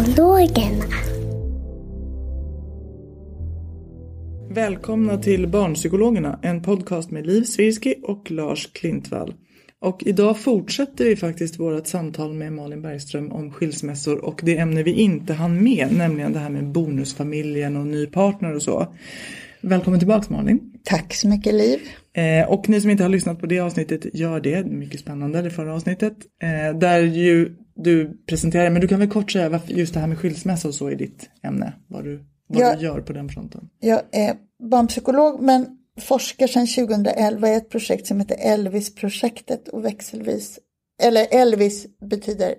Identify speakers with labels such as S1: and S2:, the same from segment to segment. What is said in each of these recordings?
S1: Barnpsykologerna.
S2: Välkomna till Barnpsykologerna, en podcast med Liv Svirsky och Lars Klintvall. Och idag fortsätter vi faktiskt vårt samtal med Malin Bergström om skilsmässor och det ämne vi inte hann med, nämligen det här med bonusfamiljen och ny partner och så. Välkommen tillbaks Malin.
S3: Tack så mycket Liv.
S2: Eh, och ni som inte har lyssnat på det avsnittet, gör det. Mycket spännande, det förra avsnittet. Eh, där ju du presenterar, men du kan väl kort säga varför just det här med skilsmässa och så är ditt ämne. Vad du, vad
S3: Ja.
S2: du gör på den fronten.
S3: Jag är barnpsykolog men forskar sedan 2011 i ett projekt som heter Elvis-projektet och växelvis, eller Elvis betyder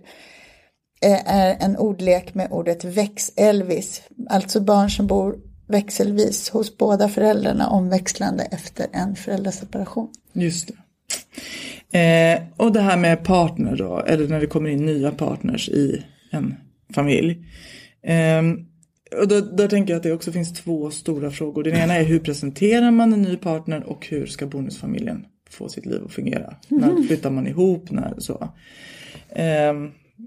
S3: eh, är en ordlek med ordet väx-Elvis, alltså barn som bor växelvis hos båda föräldrarna omväxlande efter en föräldraseparation.
S2: Just det. Eh, och det här med partner då, eller när det kommer in nya partners i en familj. Eh, och då, där tänker jag att det också finns två stora frågor. Den ena är hur presenterar man en ny partner och hur ska bonusfamiljen få sitt liv att fungera? När flyttar man ihop? När, så. Eh,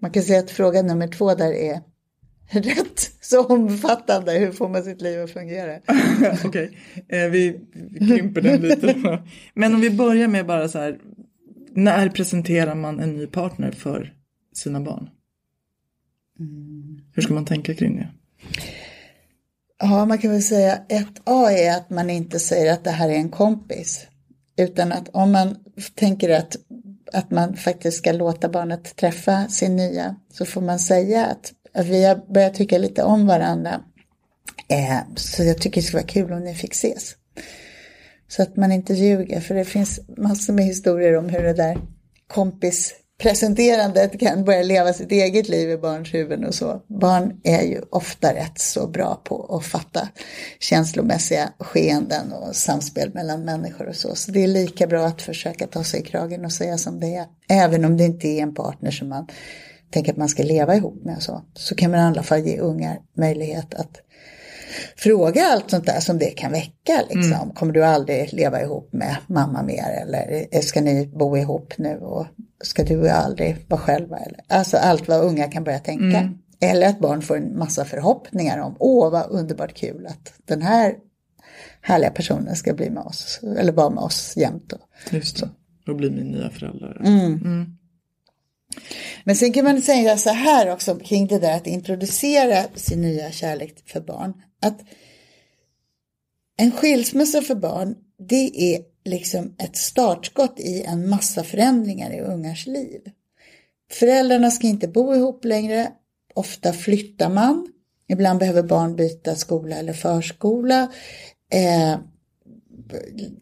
S3: Man kan säga att fråga nummer två där är rätt så omfattande. Hur får man sitt liv att fungera?
S2: Okej, eh, vi, vi krymper den lite. Men om vi börjar med bara så här. När presenterar man en ny partner för sina barn? Hur ska man tänka kring det?
S3: Ja, man kan väl säga ett A är att man inte säger att det här är en kompis. Utan att om man tänker att, att man faktiskt ska låta barnet träffa sin nya så får man säga att, att vi har börjat tycka lite om varandra. Eh, så jag tycker det skulle vara kul om ni fick ses. Så att man inte ljuger, för det finns massor med historier om hur det där kompispresenterandet kan börja leva sitt eget liv i barns huvuden och så. Barn är ju ofta rätt så bra på att fatta känslomässiga skeenden och samspel mellan människor och så. Så det är lika bra att försöka ta sig i kragen och säga som det är. Även om det inte är en partner som man tänker att man ska leva ihop med och så. Så kan man i alla fall ge ungar möjlighet att fråga allt sånt där som det kan väcka. Liksom. Kommer du aldrig leva ihop med mamma mer eller ska ni bo ihop nu och ska du aldrig vara själva? Eller? Alltså allt vad unga kan börja tänka. Eller att barn får en massa förhoppningar om, åh vad underbart kul att den här härliga personen ska bli med oss, eller vara med oss jämt. Då.
S2: Just det. Då blir min nya föräldrar.
S3: Men sen kan man säga så här också kring det där att introducera sin nya kärlek för barn. Att en skilsmässa för barn, det är liksom ett startskott i en massa förändringar i ungars liv. Föräldrarna ska inte bo ihop längre. Ofta flyttar man. Ibland behöver barn byta skola eller förskola. Eh,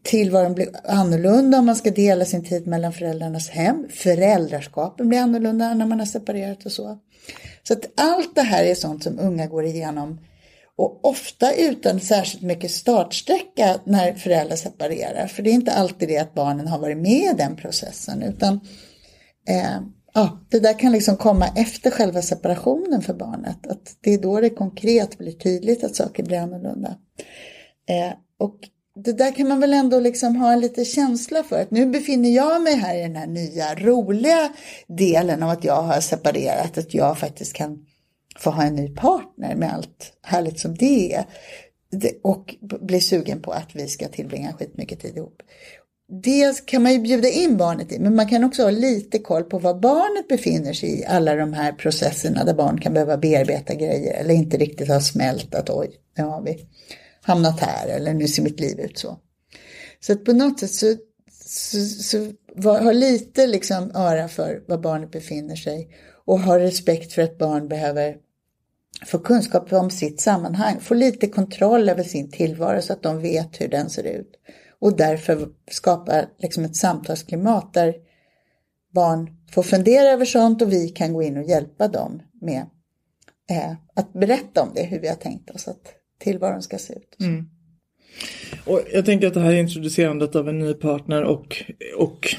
S3: tillvaron blir annorlunda om man ska dela sin tid mellan föräldrarnas hem. Föräldraskapen blir annorlunda när man har separerat och så. Så att allt det här är sånt som unga går igenom och ofta utan särskilt mycket startsträcka när föräldrar separerar. För det är inte alltid det att barnen har varit med i den processen utan eh, ja, det där kan liksom komma efter själva separationen för barnet. Att det är då det konkret blir tydligt att saker blir annorlunda. Eh, och det där kan man väl ändå liksom ha en liten känsla för. Att nu befinner jag mig här i den här nya roliga delen av att jag har separerat. Att jag faktiskt kan få ha en ny partner med allt härligt som det är. Och bli sugen på att vi ska tillbringa skitmycket tid ihop. det kan man ju bjuda in barnet i, men man kan också ha lite koll på var barnet befinner sig i alla de här processerna där barn kan behöva bearbeta grejer eller inte riktigt ha smält att oj, nu har vi hamnat här eller nu ser mitt liv ut så. Så att på något sätt så, så, så var, ha lite liksom öra för var barnet befinner sig och ha respekt för att barn behöver få kunskap om sitt sammanhang, få lite kontroll över sin tillvaro så att de vet hur den ser ut. Och därför skapa liksom ett samtalsklimat där barn får fundera över sånt och vi kan gå in och hjälpa dem med eh, att berätta om det, hur vi har tänkt oss att tillvaron ska se ut.
S2: Mm. Och jag tänker att det här introducerandet av en ny partner och, och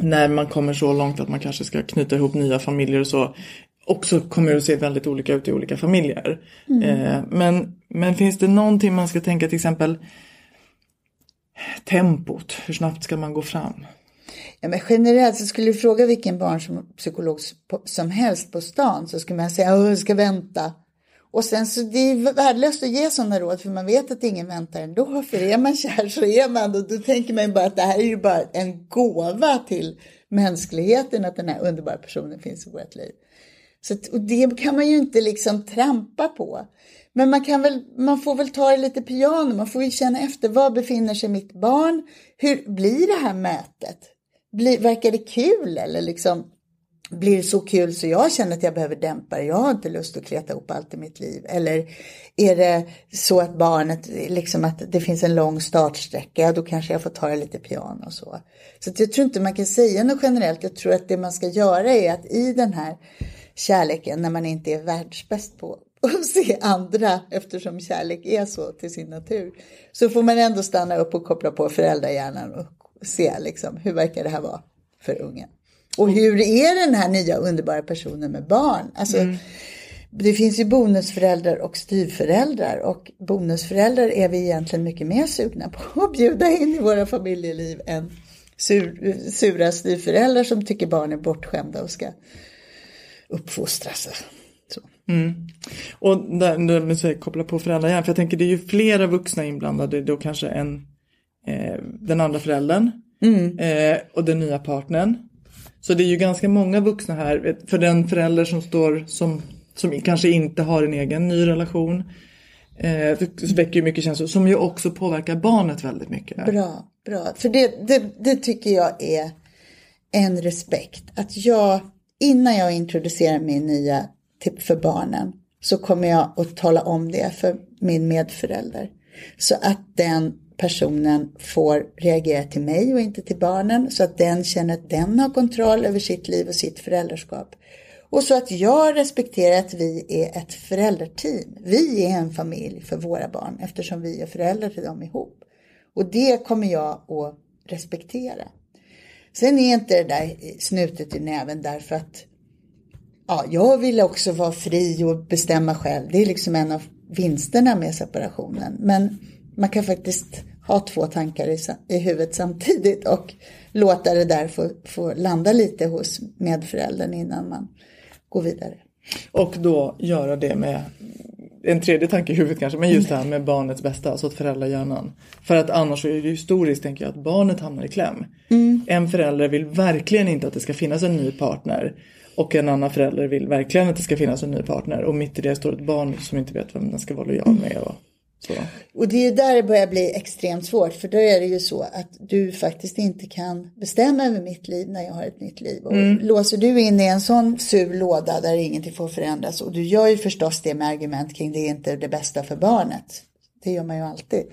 S2: när man kommer så långt att man kanske ska knyta ihop nya familjer och så också kommer att se väldigt olika ut i olika familjer. Mm. Eh, men, men finns det någonting man ska tänka till exempel tempot, hur snabbt ska man gå fram?
S3: Ja, men generellt så skulle du fråga vilken barnpsykolog som helst på stan så skulle man säga att jag ska vänta. Och sen så det är värdelöst att ge sådana råd för man vet att ingen väntar ändå. För är man kär så är man och då tänker man bara att det här är ju bara en gåva till mänskligheten att den här underbara personen finns i vårt liv. Så, och det kan man ju inte liksom trampa på. Men man, kan väl, man får väl ta det lite piano, man får ju känna efter. Var befinner sig mitt barn? Hur blir det här mötet? Blir, verkar det kul eller liksom blir så kul så jag känner att jag behöver dämpa det. Jag har inte lust att kleta ihop allt i mitt liv. Eller är det så att barnet, liksom att det finns en lång startsträcka, då kanske jag får ta det lite piano och så. Så jag tror inte man kan säga något generellt. Jag tror att det man ska göra är att i den här kärleken, när man inte är världsbäst på att se andra, eftersom kärlek är så till sin natur, så får man ändå stanna upp och koppla på föräldrahjärnan och se liksom, hur verkar det här vara för ungen. Och hur är den här nya underbara personen med barn? Alltså, mm. Det finns ju bonusföräldrar och styvföräldrar och bonusföräldrar är vi egentligen mycket mer sugna på att bjuda in i våra familjeliv än sur, sura styvföräldrar som tycker barn är bortskämda och ska uppfostras.
S2: Mm. Och där, med sig, koppla på föräldrahjärnan, för jag tänker det är ju flera vuxna inblandade då kanske än eh, den andra föräldern mm. eh, och den nya partnern. Så det är ju ganska många vuxna här, för den förälder som står som, som kanske inte har en egen ny relation. Eh, väcker ju mycket känslor som ju också påverkar barnet väldigt mycket.
S3: Bra, bra. För det, det, det tycker jag är en respekt. Att jag, innan jag introducerar min nya tipp för barnen, så kommer jag att tala om det för min medförälder. Så att den personen får reagera till mig och inte till barnen så att den känner att den har kontroll över sitt liv och sitt föräldraskap. Och så att jag respekterar att vi är ett föräldrateam. Vi är en familj för våra barn eftersom vi är föräldrar till dem ihop. Och det kommer jag att respektera. Sen är inte det där snutet i näven därför att ja, jag vill också vara fri och bestämma själv. Det är liksom en av vinsterna med separationen. Men man kan faktiskt ha två tankar i, i huvudet samtidigt och låta det där få, få landa lite hos medföräldern innan man går vidare.
S2: Och då göra det med en tredje tanke i huvudet kanske, men just det här med barnets bästa, alltså att föräldrahjärnan. För att annars är det historiskt tänker jag att barnet hamnar i kläm. Mm. En förälder vill verkligen inte att det ska finnas en ny partner och en annan förälder vill verkligen att det ska finnas en ny partner och mitt i det står ett barn som inte vet vem den ska vara lojal med. Och så.
S3: Och det är där det börjar bli extremt svårt för då är det ju så att du faktiskt inte kan bestämma över mitt liv när jag har ett nytt liv. Och mm. låser du in i en sån sur låda där ingenting får förändras och du gör ju förstås det med argument kring det är inte det bästa för barnet. Det gör man ju alltid.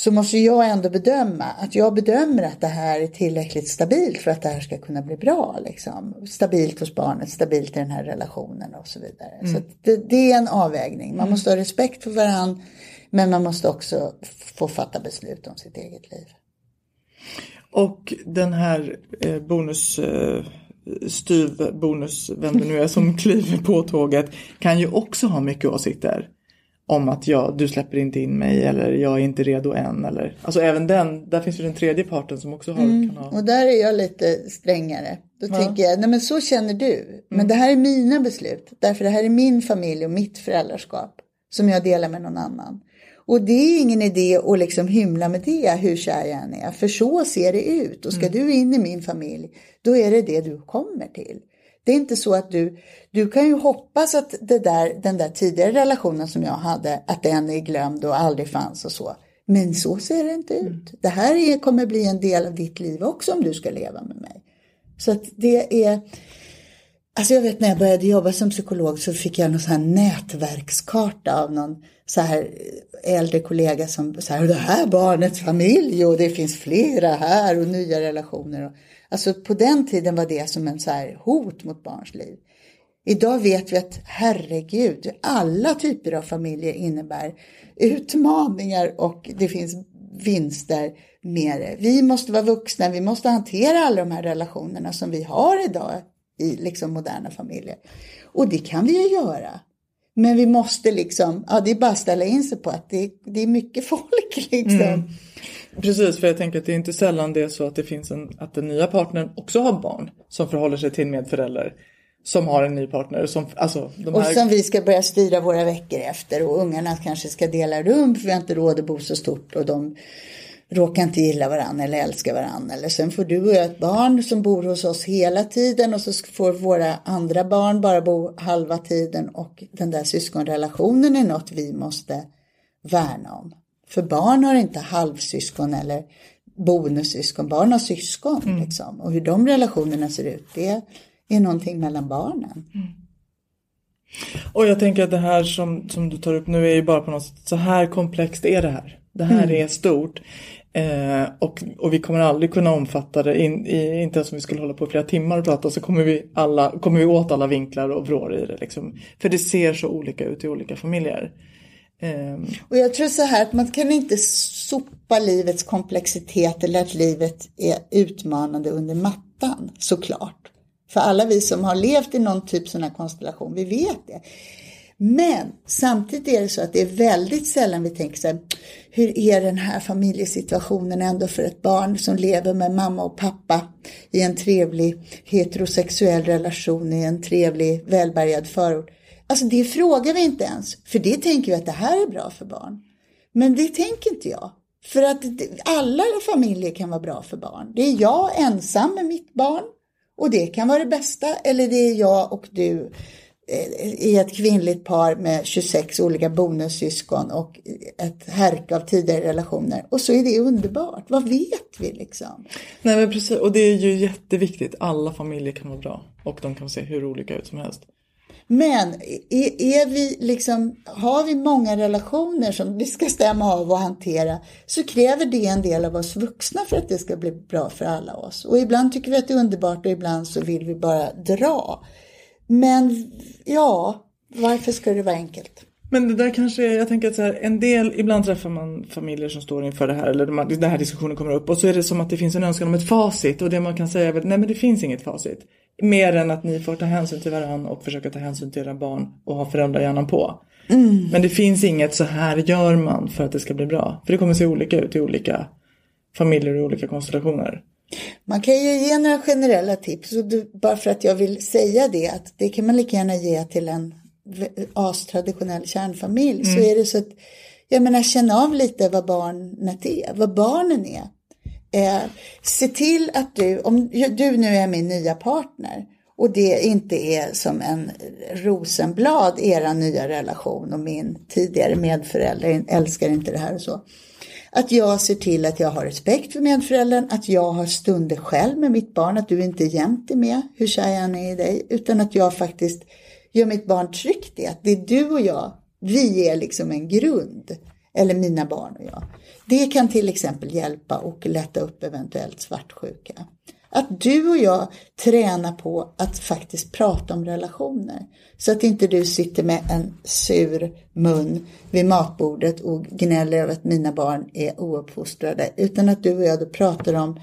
S3: Så måste jag ändå bedöma att jag bedömer att det här är tillräckligt stabilt för att det här ska kunna bli bra. Liksom. Stabilt hos barnet, stabilt i den här relationen och så vidare. Mm. Så det, det, är en avvägning. Man mm. måste ha respekt för varandra men man måste också få fatta beslut om sitt eget liv.
S2: Och den här eh, bonus eh, styv bonus, vem det nu är som kliver på tåget, kan ju också ha mycket åsikter om att ja, du släpper inte in mig eller jag är inte redo än. Eller, alltså även den, där finns ju den tredje parten som också har, mm, kan ha...
S3: Och där är jag lite strängare. Då ja. tänker jag, nej men så känner du. Men mm. det här är mina beslut. Därför det här är min familj och mitt föräldraskap. Som jag delar med någon annan. Och det är ingen idé att liksom hymla med det hur kär jag än är. För så ser det ut. Och ska
S2: Mm.
S3: du in i min familj, då är det det du kommer till. Det är inte så att du, du kan ju hoppas att det där, den där tidigare relationen som jag hade, att den är glömd och aldrig fanns och så. Men så ser det inte ut. Det här är, kommer bli en del av ditt liv också om du ska leva med mig. Så att det är, alltså jag vet när jag började jobba som psykolog så fick jag någon sån här nätverkskarta av någon så här äldre kollega som så här, det här barnets familj och det finns flera här och nya relationer. Och, alltså på den tiden var det som en så här hot mot barns liv. Idag vet vi att herregud, alla typer av familjer innebär utmaningar och det finns vinster med det. Vi måste vara vuxna, vi måste hantera alla de här relationerna som vi har idag i liksom moderna familjer. Och det kan vi ju göra. Men vi måste liksom, ja det är bara att ställa in sig på att det, det är mycket folk liksom. Mm.
S2: Precis, för jag tänker att det är inte sällan det är så att det finns en, att den nya partnern också har barn som förhåller sig till medförälder som har en ny partner. Som, alltså, de
S3: Och
S2: här,
S3: som vi ska börja styra våra veckor efter och ungarna kanske ska dela rum för vi har inte råd att bo så stort och de råkar inte gilla varandra eller älska varandra. Eller sen får du och jag ett barn som bor hos oss hela tiden och så får våra andra barn bara bo halva tiden och den där syskonrelationen är något vi måste värna om. För barn har inte halvsyskon eller bonussyskon, barn har syskon liksom. Och hur de relationerna ser ut, det är någonting mellan barnen.
S2: och jag tänker att det här som, som du tar upp nu är ju bara på något sätt, så här komplext är det här. Det här är stort. Eh, och, och vi kommer aldrig kunna omfatta det, in, i, inte ens om vi skulle hålla på flera timmar och prata så kommer vi, alla, kommer vi åt alla vinklar och vrår i det. Liksom. För det ser så olika ut i olika familjer. Ehm.
S3: Och jag tror så här att man kan inte sopa livets komplexitet eller att livet är utmanande under mattan, såklart. För alla vi som har levt i någon typ sån här konstellation, vi vet det. Men samtidigt är det så att det är väldigt sällan vi tänker så här, hur är den här familjesituationen ändå för ett barn som lever med mamma och pappa i en trevlig heterosexuell relation i en trevlig välbärgad förort. Alltså det frågar vi inte ens, för det tänker vi att det här är bra för barn. Men det tänker inte jag. För att alla familjer kan vara bra för barn. Det är jag ensam med mitt barn och det kan vara det bästa. Eller det är jag och du eh, i ett kvinnligt par med 26 olika bonussyskon och ett härke av tidigare relationer. Och så är det underbart. Vad vet vi liksom?
S2: Nej men precis, och det är ju jätteviktigt. Alla familjer kan vara bra och de kan se hur olika ut som helst.
S3: Men är, är vi liksom, har vi många relationer som vi ska stämma av och hantera så kräver det en del av oss vuxna för att det ska bli bra för alla oss. Och ibland tycker vi att det är underbart och ibland så vill vi bara dra. Men ja, varför ska det vara enkelt?
S2: Men det där kanske, är- jag tänker att så här, en del, ibland träffar man familjer som står inför det här eller de, den här diskussionen kommer upp och så är det som att det finns en önskan om ett facit och det man kan säga är att nej men det finns inget facit. Mer än att ni får ta hänsyn till varandra och försöka ta hänsyn till era barn och ha föräldrahjärnan på. Men det finns inget så här gör man för att det ska bli bra. För det kommer se olika ut i olika familjer och olika konstellationer.
S3: Man kan ju ge några generella tips, och du, bara för att jag vill säga det, att det kan man lika gärna ge till en astraditionell kärnfamilj. Så är det så att, jag menar, känn av lite vad barnet är, vad barnen är. Eh, se till att du, om du nu är min nya partner och det inte är som en rosenblad, era nya relation och min tidigare medförälder älskar inte det här och så. Att jag ser till att jag har respekt för medföräldern, att jag har stunder själv med mitt barn, att du inte jämt är med, hur kär jag än är i dig, utan att jag faktiskt gör mitt barn tryggt i att det är du och jag, vi är liksom en grund, eller mina barn och jag. Det kan till exempel hjälpa och lätta upp eventuellt svartsjuka. Att du och jag tränar på att faktiskt prata om relationer. Så att inte du sitter med en sur mun vid matbordet och gnäller över att mina barn är ouppfostrade. Utan att du och jag då pratar om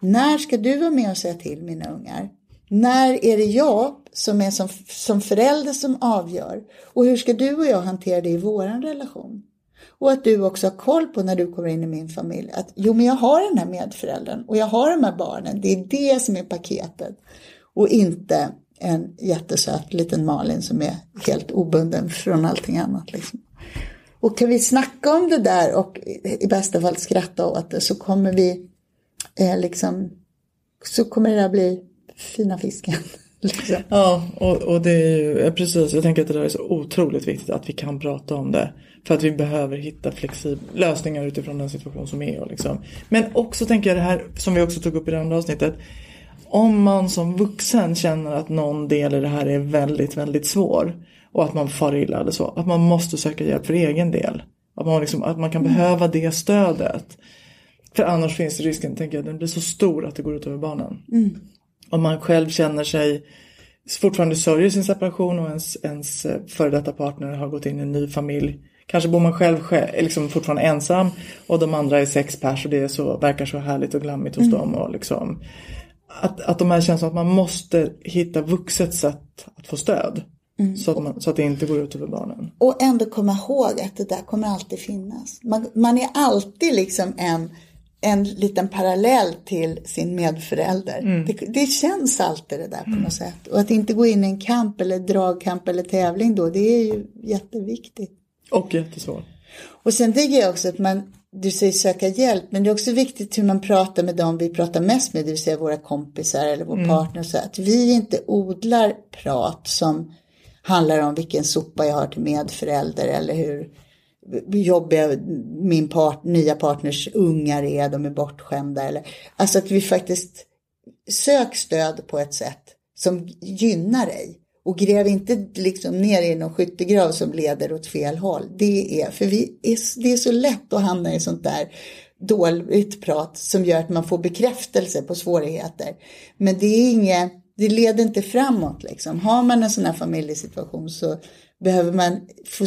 S3: när ska du vara med och säga till mina ungar? När är det jag som är som, som förälder som avgör? Och hur ska du och jag hantera det i våran relation? Och att du också har koll på när du kommer in i min familj att jo men jag har den här medföräldern och jag har de här barnen. Det är det som är paketet. Och inte en jättesöt liten Malin som är helt obunden från allting annat. Liksom. Och kan vi snacka om det där och i bästa fall skratta åt det så kommer vi eh, liksom, så kommer det där bli fina fisken. liksom.
S2: Ja, och, och det är ju ja, precis. Jag tänker att det där är så otroligt viktigt att vi kan prata om det. För att vi behöver hitta flexibla lösningar utifrån den situation som är. Liksom. Men också tänker jag det här som vi också tog upp i det andra avsnittet. Om man som vuxen känner att någon del i det här är väldigt, väldigt svår. Och att man far illa eller så. Att man måste söka hjälp för egen del. Att man, liksom, att man kan behöva det stödet. För annars finns risken, tänker jag, den blir så stor att det går ut över barnen. Om man själv känner sig fortfarande sörjer sin separation och ens, ens eh, före detta partner har gått in i en ny familj. Kanske bor man själv, liksom fortfarande ensam och de andra är sex pers och det är så, verkar så härligt och glammigt hos dem. Och liksom, att, att de här känns som att man måste hitta vuxet sätt att få stöd. Så, att man, så att det inte går ut över barnen.
S3: Och ändå komma ihåg att det där kommer alltid finnas. Man, man är alltid liksom en, en liten parallell till sin medförälder. Det, det känns alltid det där på något sätt. Och att inte gå in i en kamp eller dragkamp eller tävling då, det är ju jätteviktigt.
S2: Och jättesvårt.
S3: Och sen tycker jag också att man, du säger söka hjälp, men det är också viktigt hur man pratar med dem vi pratar mest med, det vill säga våra kompisar eller vår partner. Så att vi inte odlar prat som handlar om vilken sopa jag har till medförälder eller hur jobbiga min part, nya partners ungar är, de är bortskämda. Eller, alltså att vi faktiskt sök stöd på ett sätt som gynnar dig. Och gräv inte liksom ner i någon skyttegrav som leder åt fel håll. Det är, för vi är, det är så lätt att hamna i sånt där dåligt prat som gör att man får bekräftelse på svårigheter. Men det är inget, det leder inte framåt liksom. Har man en sån här familjesituation så behöver man få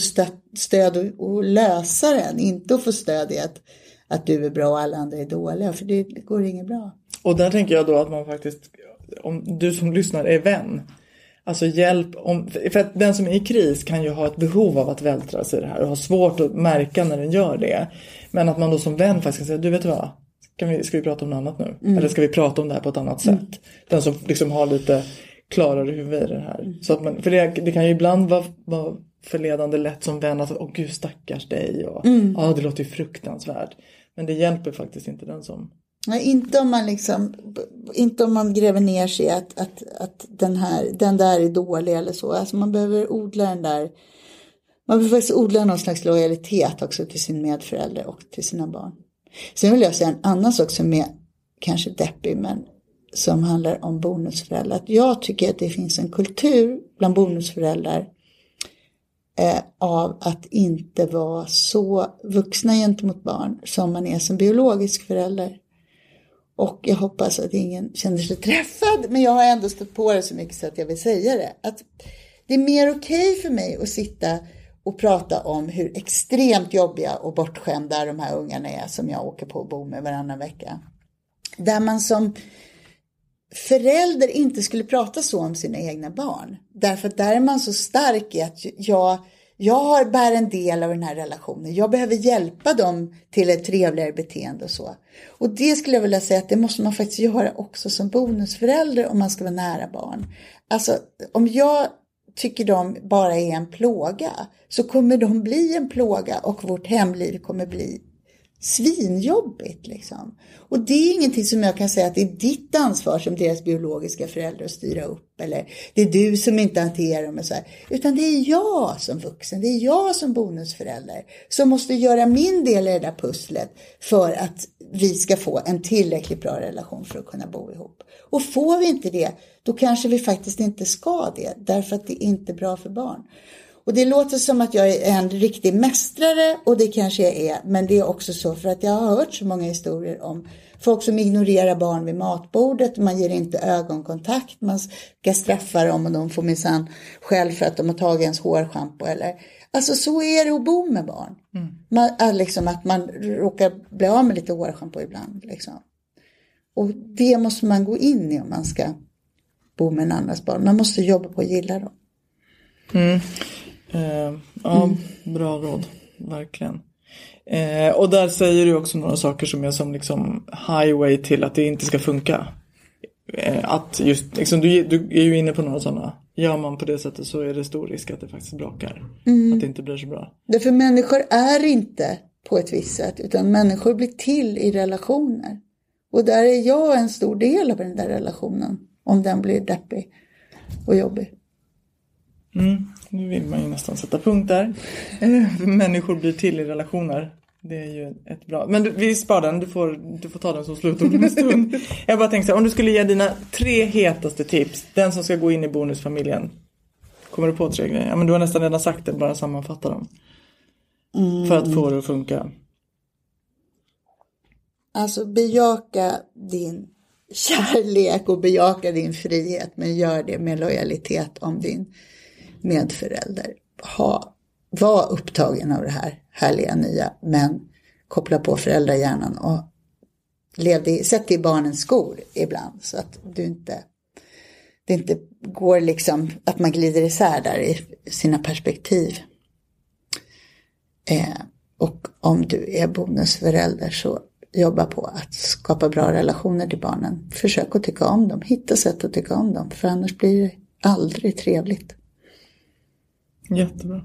S3: stöd och lösa den. Inte att få stöd i att, att du är bra och alla andra är dåliga. För det går inget bra.
S2: Och där tänker jag då att man faktiskt, om du som lyssnar är vän, alltså hjälp, om, för att den som är i kris kan ju ha ett behov av att vältra sig i det här och ha svårt att märka när den gör det. Men att man då som vän faktiskt kan säga, du vet vad, kan vi, ska vi prata om något annat nu? Eller ska vi prata om det här på ett annat sätt? Den som liksom har lite klarare huvud i det här. Så att man, för det, det kan ju ibland vara, vara förledande lätt som vän att, åh gud stackars dig och ja det låter ju fruktansvärt. Men det hjälper faktiskt inte den som
S3: Nej, inte om man liksom, inte om man gräver ner sig i att, att, att den, här, den där är dålig eller så. Alltså man behöver odla den där, man behöver faktiskt odla någon slags lojalitet också till sin medförälder och till sina barn. Sen vill jag säga en annan sak som är kanske deppig men som handlar om bonusföräldrar. Att jag tycker att det finns en kultur bland bonusföräldrar eh, av att inte vara så vuxna gentemot barn som man är som biologisk förälder. Och jag hoppas att ingen känner sig träffad, men jag har ändå stött på det så mycket så att jag vill säga det. Att det är mer okej okay för mig att sitta och prata om hur extremt jobbiga och bortskämda de här ungarna är som jag åker på och bor med varannan vecka. Där man som förälder inte skulle prata så om sina egna barn. Därför att där är man så stark i att jag, jag har, bär en del av den här relationen. Jag behöver hjälpa dem till ett trevligare beteende och så. Och det skulle jag vilja säga att det måste man faktiskt göra också som bonusförälder om man ska vara nära barn. Alltså om jag tycker de bara är en plåga så kommer de bli en plåga och vårt hemliv kommer bli svinjobbigt liksom. Och det är ingenting som jag kan säga att det är ditt ansvar som deras biologiska föräldrar att styra upp eller det är du som inte hanterar dem och så här. Utan det är jag som vuxen, det är jag som bonusförälder som måste göra min del i det där pusslet för att vi ska få en tillräckligt bra relation för att kunna bo ihop. Och får vi inte det, då kanske vi faktiskt inte ska det därför att det är inte bra för barn. Och det låter som att jag är en riktig mästrare och det kanske jag är. Men det är också så för att jag har hört så många historier om folk som ignorerar barn vid matbordet. Man ger inte ögonkontakt. Man ska straffa dem och de får minsann själv för att de har tagit ens hårschampo. Eller... Alltså så är det att bo med barn. Mm. Man, liksom att man råkar bli av med lite hårschampo ibland. Liksom. Och det måste man gå in i om man ska bo med en annans barn. Man måste jobba på att gilla dem.
S2: Mm. Eh, ja, mm. bra råd. Verkligen. Eh, och där säger du också några saker som är som liksom highway till att det inte ska funka. Eh, att just, liksom, du, du är ju inne på några sådana gör man på det sättet så är det stor risk att det faktiskt brakar. Att det inte blir så bra.
S3: Därför människor är inte på ett visst sätt, utan människor blir till i relationer. Och där är jag en stor del av den där relationen, om den blir deppig och jobbig.
S2: Nu vill man ju nästan sätta punkt där. Eh, Människor blir till i relationer. Det är ju ett bra... Men du, vi sparar den, du får, du får ta den som slutord om en stund. Jag bara tänkte så här, om du skulle ge dina tre hetaste tips, den som ska gå in i bonusfamiljen. Kommer du på tre grejer? Ja men du har nästan redan sagt det, bara sammanfatta dem. För att få det att funka.
S3: Alltså bejaka din kärlek och bejaka din frihet, men gör det med lojalitet om din medförälder. Ha, var upptagen av det här härliga nya, men koppla på föräldrahjärnan och lev dig, sätt dig i barnens skor ibland så att du inte det inte går liksom att man glider isär där i sina perspektiv. Eh, och om du är bonusförälder så jobba på att skapa bra relationer till barnen. Försök att tycka om dem, hitta sätt att tycka om dem, för annars blir det aldrig trevligt.
S2: Jättebra.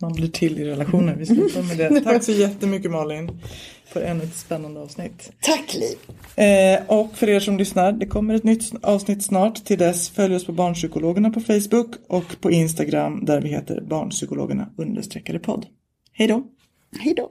S2: Man blir till i relationer. Vi slutar med det. Tack så jättemycket Malin. För ännu ett spännande avsnitt.
S3: Tack Liv!
S2: Eh, och för er som lyssnar, det kommer ett nytt avsnitt snart. Till dess följ oss på Barnpsykologerna på Facebook och på Instagram där vi heter Barnpsykologerna understreckade podd. Hej då!
S3: Hej då!